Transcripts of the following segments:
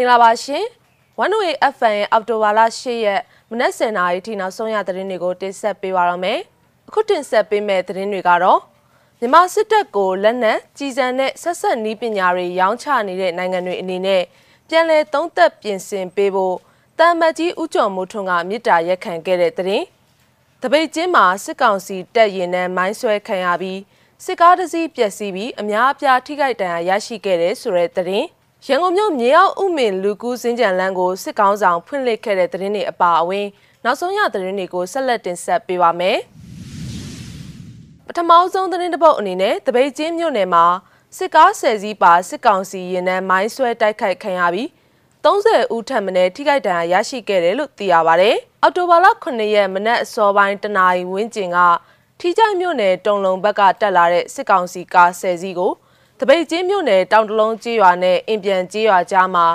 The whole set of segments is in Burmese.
င်္ဂလာပါရှင်။108 FM ရဲ့အော်တိုဘာလ10ရက်မနက်10:00နာရီထိနောက်ဆုံးရသတင်းတွေကိုတင်ဆက်ပေးပါရမယ်။အခုတင်ဆက်ပေးမယ့်သတင်းတွေကတော့မြန်မာစစ်တပ်ကိုလက်နက်ကြီးစံနဲ့ဆက်ဆက်နီးပညာတွေရောင်းချနေတဲ့နိုင်ငံတွေအနေနဲ့ပြန်လည်သုံးသက်ပြင်ဆင်ပေးဖို့တမ်မတ်ကြီးဦးကျော်မိုးထွန်းကမြစ်တာရက်ခံခဲ့တဲ့သတင်း။တပိတ်ချင်းမှာစစ်ကောင်စီတပ်ရင်နှန်းမိုင်းဆွဲခံရပြီးစစ်ကားတစ်စီးပျက်စီးပြီးအများအပြားထိခိုက်ဒဏ်ရာရရှိခဲ့တဲ့ဆိုတဲ့သတင်း။ ရန်ကုန်မြို့မြေအောင်ဥမင်လူကူးစင်ကြံလန်းကိုစစ်ကောင်းဆောင်ဖွင့်လှစ်ခဲ့တဲ့သတင်းတွေအပါအဝင် နောက်ဆုံးရသတင်းတွေကိုဆက်လက်တင်ဆက်ပေးပါမယ်။ပထမဆုံးသတင်းတစ်ပုဒ်အနေနဲ့တပိတ်ချင်းမြို့နယ်မှာစစ်ကားဆယ်စီးပါစစ်ကောင်စီရင်နှန်းမိုင်းဆွဲတိုက်ခိုက်ခံရပြီး30ဦးထပ်မံထိခိုက်ဒဏ်ရာရရှိခဲ့တယ်လို့သိရပါဗျ။အော်တိုဘာလ9ရက်မနက်အစောပိုင်းတနာရီဝန်းကျင်ကထီးချိုင်မြို့နယ်တုံလုံဘက်ကတက်လာတဲ့စစ်ကောင်စီကားဆယ်စီးကို တပိတ်ချင်းမြို့နယ်တောင်တလုံးကျေးရွာနဲ့အင်ပြန်ကျေးရွာကြားမှာ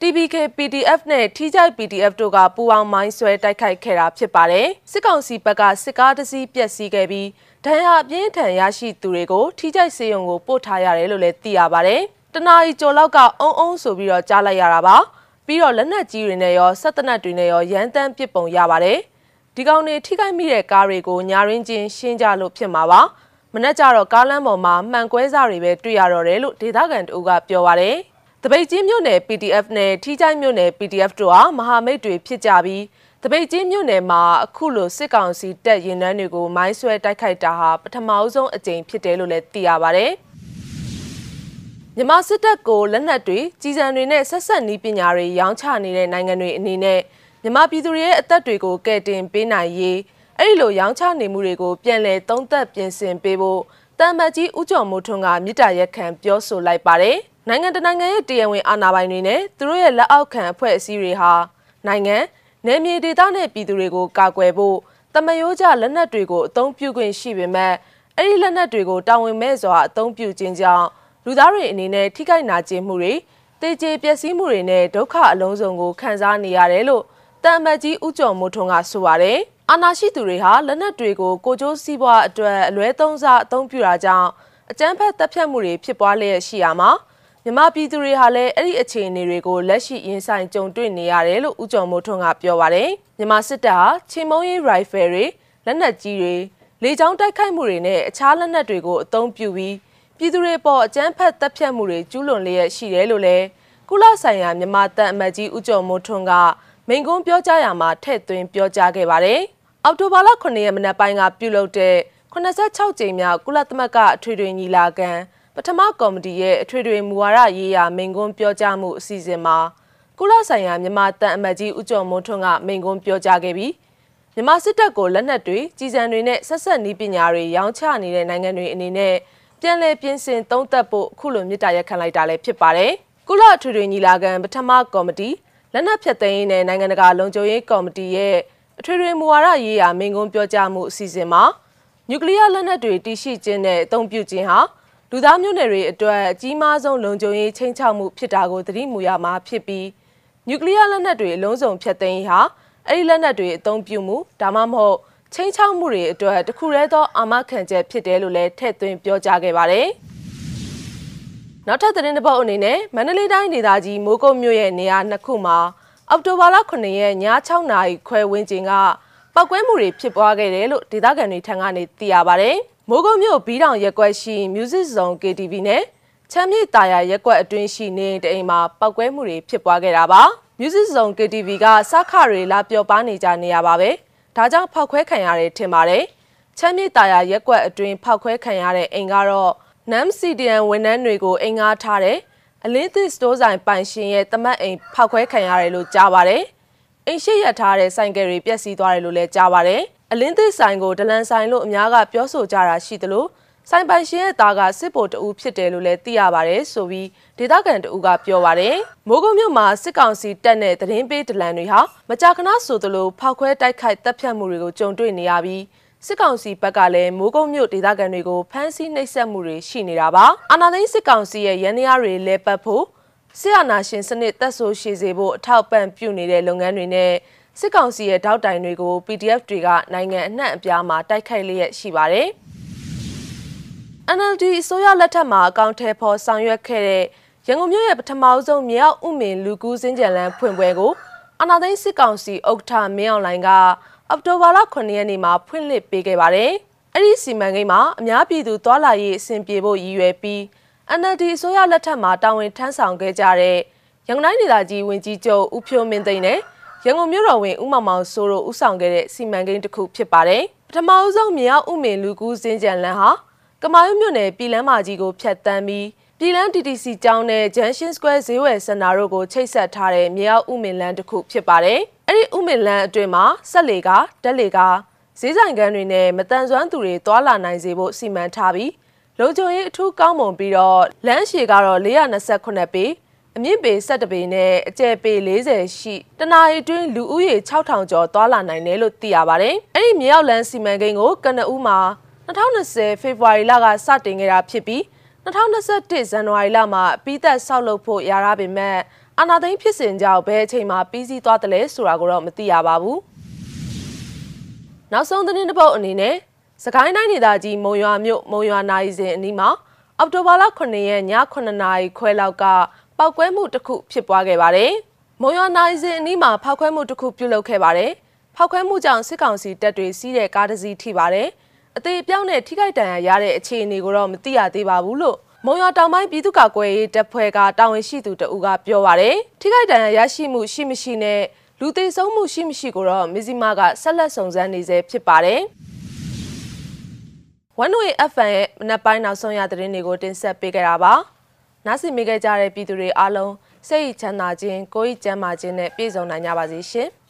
TBK PDF နဲ့ထိကြိုက် PDF တို့ကပူးပေါင်းမိုင်းဆွဲတိုက်ခိုက်ခဲ့တာဖြစ်ပါတယ်။စစ်ကောင်စီဘက်ကစစ်ကားတစ်စီးပျက်စီးခဲ့ပြီးဒဏ်ရာပြင်းထန်ရရှိသူတွေကိုထိကြိုက်စေယုံကိုပို့ထားရတယ်လို့လည်းသိရပါတယ်။တနာရီကျော်လောက်ကအုံအုံဆိုပြီးတော့ကြားလိုက်ရတာပါ။ပြီးတော့လက်နက်ကြီးတွေနဲ့ရောဆက်တနက်တွေနဲ့ရောရန်တမ်းပစ်ပုံရပါတယ်။ဒီကောင်တွေထိခိုက်မိတဲ့ကားတွေကိုညာရင်းချင်းရှင်းကြလို့ဖြစ်မှာပါ။ မနက်ကျတော့ကားလမ်းပေါ်မှာမှန်ကွဲစားတွေပဲတွေ့ရတော့တယ်လို့ဒေသခံတို့ကပြောပါတယ်။တပိတ်ချင်းမြို့နယ် PDF နဲ့ထီးချိုင်းမြို့နယ် PDF တို့ဟာမဟာမိတ်တွေဖြစ်ကြပြီးတပိတ်ချင်းမြို့နယ်မှာအခုလိုစစ်ကောင်စီတပ်ရင်နှန်းတွေကိုမိုင်းဆွဲတိုက်ခိုက်တာဟာပထမအဆုံးအကြိမ်ဖြစ်တယ်လို့လည်းသိရပါတယ်။မြန်မာစစ်တပ်ကိုလက်နက်တွေကြီးစံတွေနဲ့ဆက်ဆက်နီးပညာတွေရောင်းချနေတဲ့နိုင်ငံတွေအနေနဲ့မြန်မာပြည်သူတွေရဲ့အသက်တွေကိုကယ်တင်ပေးနိုင်ရေး အဲ့ဒီလိုရောင်းချနေမှုတွေကိုပြန်လည်သုံးသပ်ပြင်ဆင်ပေးဖို့တမ်မတ်ကြီးဦးကျော်မိုးထွန်းကမြစ်တာရက်ခံပြောဆိုလိုက်ပါတယ်။နိုင်ငံတနိုင်ငံရဲ့တရားဝင်အာဏာပိုင်တွေနဲ့သူတို့ရဲ့လက်အောက်ခံအဖွဲ့အစည်းတွေဟာနိုင်ငံနယ်မြေဒေသနဲ့ပြည်သူတွေကိုကာကွယ်ဖို့တမယိုးကြလက်နက်တွေကိုအသုံးပြုခွင့်ရှိပေမဲ့အဲ့ဒီလက်နက်တွေကိုတာဝန်မဲ့စွာအသုံးပြုခြင်းကြောင့်လူသားတွေအနေနဲ့ထိခိုက်နာကျင်မှုတွေတေကျေပျက်စီးမှုတွေနဲ့ဒုက္ခအလုံးစုံကိုခံစားနေရတယ်လို့ တမ်မတ်ကြီးဦးကျော်မိုးထွန်းကဆိုပါတယ်။အာဏာရှိသူတွေဟာလက်နက်တွေကိုကိုကျိုးစည်းပွားအတွက်အလွဲသုံးစားအသုံးပြုတာကြောင့်အကြမ်းဖက်တပ်ဖြတ်မှုတွေဖြစ်ပွားလျက်ရှိရမှာမြမပြည်သူတွေဟာလည်းအဲ့ဒီအခြေအနေတွေကိုလက်ရှိရင်ဆိုင်ကြုံတွေ့နေရတယ်လို့ဦးကျော်မိုးထွန်းကပြောပါတယ်မြမစစ်တပ်ဟာချင်းမုံရီရိုင်ဖယ်တွေလက်နက်ကြီးတွေလေကြောင်းတိုက်ခိုက်မှုတွေနဲ့အခြားလက်နက်တွေကိုအသုံးပြုပြီးပြည်သူတွေပေါ်အကြမ်းဖက်တပ်ဖြတ်မှုတွေကျူးလွန်လျက်ရှိတယ်လို့လည်းကုလဆိုင်ရာမြမတပ်အမတ်ကြီးဦးကျော်မိုးထွန်းက မိန်ကွန်းပြောကြားရမှာထည့်သွင်းပြောကြားခဲ့ပါတယ်။အောက်တိုဘာလ9ရက်မနက်ပိုင်းကပြုလုပ်တဲ့86ကြိမ်မြောက်ကုလသမဂ္ဂအထွေထွေညီလာခံပထမကော်မတီရဲ့အထွေထွေမူဝါဒရေးရာမိန့်ခွန်းပြောကြားမှုအစီအစဉ်မှာကုလဆိုင်ရာမြန်မာတန်အမတ်ကြီးဦးကျော်မိုးထွန်းကမိန့်ခွန်းပြောကြားခဲ့ပြီးမြန်မာစစ်တပ်ကိုလက်နက်တွေကြီးစံတွေနဲ့ဆက်ဆက်နီးပညာတွေရောင်းချနေတဲ့နိုင်ငံတွေအနေနဲ့ပြန်လည်ပြင်ဆင်သုံးသပ်ဖို့အခုလိုမြစ်တာရက်ခံလိုက်တာလည်းဖြစ်ပါတယ်။ကုလအထွေထွေညီလာခံပထမကော်မတီ လက်နက်ဖြတ်သိမ်းရေးနဲ့နိုင်ငံတကာလုံခြုံရေးကော်မတီရဲ့အထွေထွေမူဝါဒရေးရာမိန့်ခွန်းပြောကြားမှုအစီအစဉ်မှာနျူကလ িয়ার လက်နက်တွေတည်ရှိခြင်းနဲ့အသုံးပြုခြင်းဟာလူသားမျိုးနွယ်တွေအတွက်အကြီးမားဆုံးလုံခြုံရေးချိန်ချောက်မှုဖြစ်တာကိုသတိမူရမှာဖြစ်ပြီးနျူကလ িয়ার လက်နက်တွေအလုံးစုံဖျက်သိမ်းဟာအဲ့ဒီလက်နက်တွေအသုံးပြုမှုဒါမှမဟုတ်ချိန်ချောက်မှုတွေအတွက်တခုတည်းသောအာမခံချက်ဖြစ်တယ်လို့လည်းထည့်သွင်းပြောကြားခဲ့ပါတယ်။ နောက်ထပ်သတင်းတစ်ပုဒ်အနေနဲ့မန္တလေးတိုင်းဒေသကြီးမိုးကုတ်မြို့ရဲ့နေရာနှစ်ခုမှာအောက်တိုဘာလ9ရက်ည6နာရီခွဲဝန်းကျင်ကပောက်ကွဲမှုတွေဖြစ်ပွားခဲ့တယ်လို့ဒေသခံတွေထံကနေသိရပါဗျ။မိုးကုတ်မြို့ဘီးတောင်ရက်ကွက်ရှိ Music Zone KTV နဲ့ချမ်းမြေတာယာရက်ကွက်အတွင်းရှိနေတအိမ်မှာပောက်ကွဲမှုတွေဖြစ်ပွားခဲ့တာပါ။ Music Zone KTV ကစခတွေလာပျော်ပါနေကြနေရပါပဲ။ဒါကြောင့်ဖောက်ခွဲခံရတယ်ထင်ပါတယ်။ချမ်းမြေတာယာရက်ကွက်အတွင်းဖောက်ခွဲခံရတဲ့အိမ်ကတော့ NAM CDN ဝန်ထမ်းတွေကိုအိမ်ငှားထားတဲ့အလင်းသစ်စတိုးဆိုင်ပိုင်ရှင်ရဲ့တမတ်အိမ်ဖောက်ခွဲခံရတယ်လို့ကြားပါတယ်။အိမ်ရှိရထားတဲ့ဆိုင်ကယ်တွေပျက်စီးသွားတယ်လို့လည်းကြားပါတယ်။အလင်းသစ်ဆိုင်ကိုဒလန်ဆိုင်လို့အများကပြောဆိုကြတာရှိသလိုဆိုင်ပိုင်ရှင်ရဲ့သားကစစ်ဗိုလ်တအူးဖြစ်တယ်လို့လည်းသိရပါတယ်ဆိုပြီးဒေသခံတအူးကပြောပါတယ်။မိုးကုတ်မြို့မှာစစ်ကောင်စီတပ်နဲ့တရင်ပေးဒလန်တွေဟာမကြာခဏဆိုသလိုဖောက်ခွဲတိုက်ခိုက်တပ်ဖြတ်မှုတွေကိုကြုံတွေ့နေရပြီး စစ်ကောင်စီဘက်ကလည်းမိုးကုတ်မြို့ဒေသခံတွေကိုဖမ်းဆီးနှိပ်စက်မှုတွေရှိနေတာပါအာဏာသိမ်းစစ်ကောင်စီရဲ့ရန်ရာတွေလဲပတ်ဖို့စစ်အာဏာရှင်စနစ်တက်ဆိုးရှိစေဖို့အထောက်ပံ့ပြုနေတဲ့လုပ်ငန်းတွေနဲ့စစ်ကောင်စီရဲ့တောက်တိုင်တွေကို PDF တွေကနိုင်ငံအနှံ့အပြားမှာတိုက်ခိုက်လျက်ရှိပါတယ် NLD အစိုးရလက်ထက်မှာအကောင့်ထဲပေါ်ဆောင်ရွက်ခဲ့တဲ့ရန်ကုန်မြို့ရဲ့ပထမအဆုံးမြေအောက်ဥမင်လူကူးစင်းကြံလန်းဖွင့်ပွဲကိုအနာသိန်းစစ်ကောင်စီဥက္ကဋ္ဌမင်းအောင်လှိုင်က အောက်တိုဘာလ9ရက်နေ့မှာဖွင့်လှစ်ပေးခဲ့ပါတယ်။အဲ့ဒီစီမံကိန်းမှာအများပြည်သူသွာလာရေးအဆင်ပြေဖို့ရည်ရွယ်ပြီး NLD အစိုးရလက်ထက်မှာတာဝန်ထမ်းဆောင်ခဲ့ကြတဲ့ရန်ကုန်တိုင်းဒေသကြီးဝန်ကြီးချုပ်ဦးဖြိုးမင်းသိန်းနဲ့ရန်ကုန်မြို့တော်ဝင်ဦးမောင်မောင်စိုးတို့ဦးဆောင်ခဲ့တဲ့စီမံကိန်းတစ်ခုဖြစ်ပါတယ်။ပထမအဆုံးမြေအောက်ဥမင်လူကူးစင်းကြံလန်းဟာကမာရွတ်မြို့နယ်ပြည်လန်းမာကြီးကိုဖျက်ဆီးပြီး ပြည်လန်း TTC ကျောင်းနဲ့ Junction Square ဈေးဝယ်စင်တာတို့ကိုချိတ်ဆက်ထားတဲ့မြေအောက်ဥမင်လန်းတစ်ခုဖြစ်ပါတယ်။အဲ့ဒီဥမင်လန်းအတွင်းမှာဆက်လေကတက်လေကဈေးဆိုင်ကန်းတွေနဲ့မတန်ဆွမ်းသူတွေသွာလာနိုင်စေဖို့စီမံထားပြီးလုံခြုံရေးအထူးကောင်းမွန်ပြီးတော့လမ်းရှည်ကတော့428ပေအမြင့်ပေ17ပေနဲ့အကျယ်ပေ40ရှိတနအီတွင်းလူဦးရေ6000ကျော်သွာလာနိုင်တယ်လို့သိရပါတယ်။အဲ့ဒီမြေအောက်လမ်းစီမံကိန်းကိုကနဦးမှာ2020ဖေဖော်ဝါရီလကစတင်ခဲ့တာဖြစ်ပြီး 2021ဇန်နဝါရီလမှာပြီးသက်ဆောက်လုပ်ဖို့ရရပေမဲ့အာနာသိန်းဖြစ်စဉ်ကြောင့်ဘယ်အချိန်မှာပြီးစီးသွားတယ်လဲဆိုတာကိုတော့မသိရပါဘူး။နောက်ဆုံးသတင်းတစ်ပုဒ်အနေနဲ့စကိုင်းတိုင်းဒေသကြီးမုံရွာမြို့မုံရွာနိုင်စဉ်အနီးမှာအောက်တိုဘာလ9ရက်ည9နာရီခွဲလောက်ကပောက်ကွဲမှုတစ်ခုဖြစ်ပွားခဲ့ပါတယ်။မုံရွာနိုင်စဉ်အနီးမှာဖောက်ခွဲမှုတစ်ခုပြုလုပ်ခဲ့ပါတယ်။ဖောက်ခွဲမှုကြောင့်စစ်ကောင်စီတပ်တွေစီးတဲ့ကားတစ်စီးထိပါတယ်။ အသေးအပြောင်းနဲ့ထိခိုက်ဒဏ်ရာရတဲ့အခြေအနေကိုတော့မသိရသေးပါဘူးလို့မုံရတောင်ပိုင်းပြည်သူ့ကာကွယ်ရေးတပ်ဖွဲ့ကတာဝန်ရှိသူတအူးကပြောပါရယ်ထိခိုက်ဒဏ်ရာရရှိမှုရှိမရှိနဲ့လူသေးဆုံးမှုရှိမရှိကိုတော့မဇီမာကဆက်လက်စုံစမ်းနေဆဲဖြစ်ပါတယ်။ One Way FM ရဲ့မနက်ပိုင်းနောက်ဆုံးရသတင်းတွေကိုတင်ဆက်ပေးကြတာပါ။နားဆင်မိခဲ့ကြတဲ့ပြည်သူတွေအားလုံးစိတ်ချမ်းသာခြင်းကိုယ်ဤကျန်းမာခြင်းနဲ့ပြည့်စုံနိုင်ကြပါစေရှင်။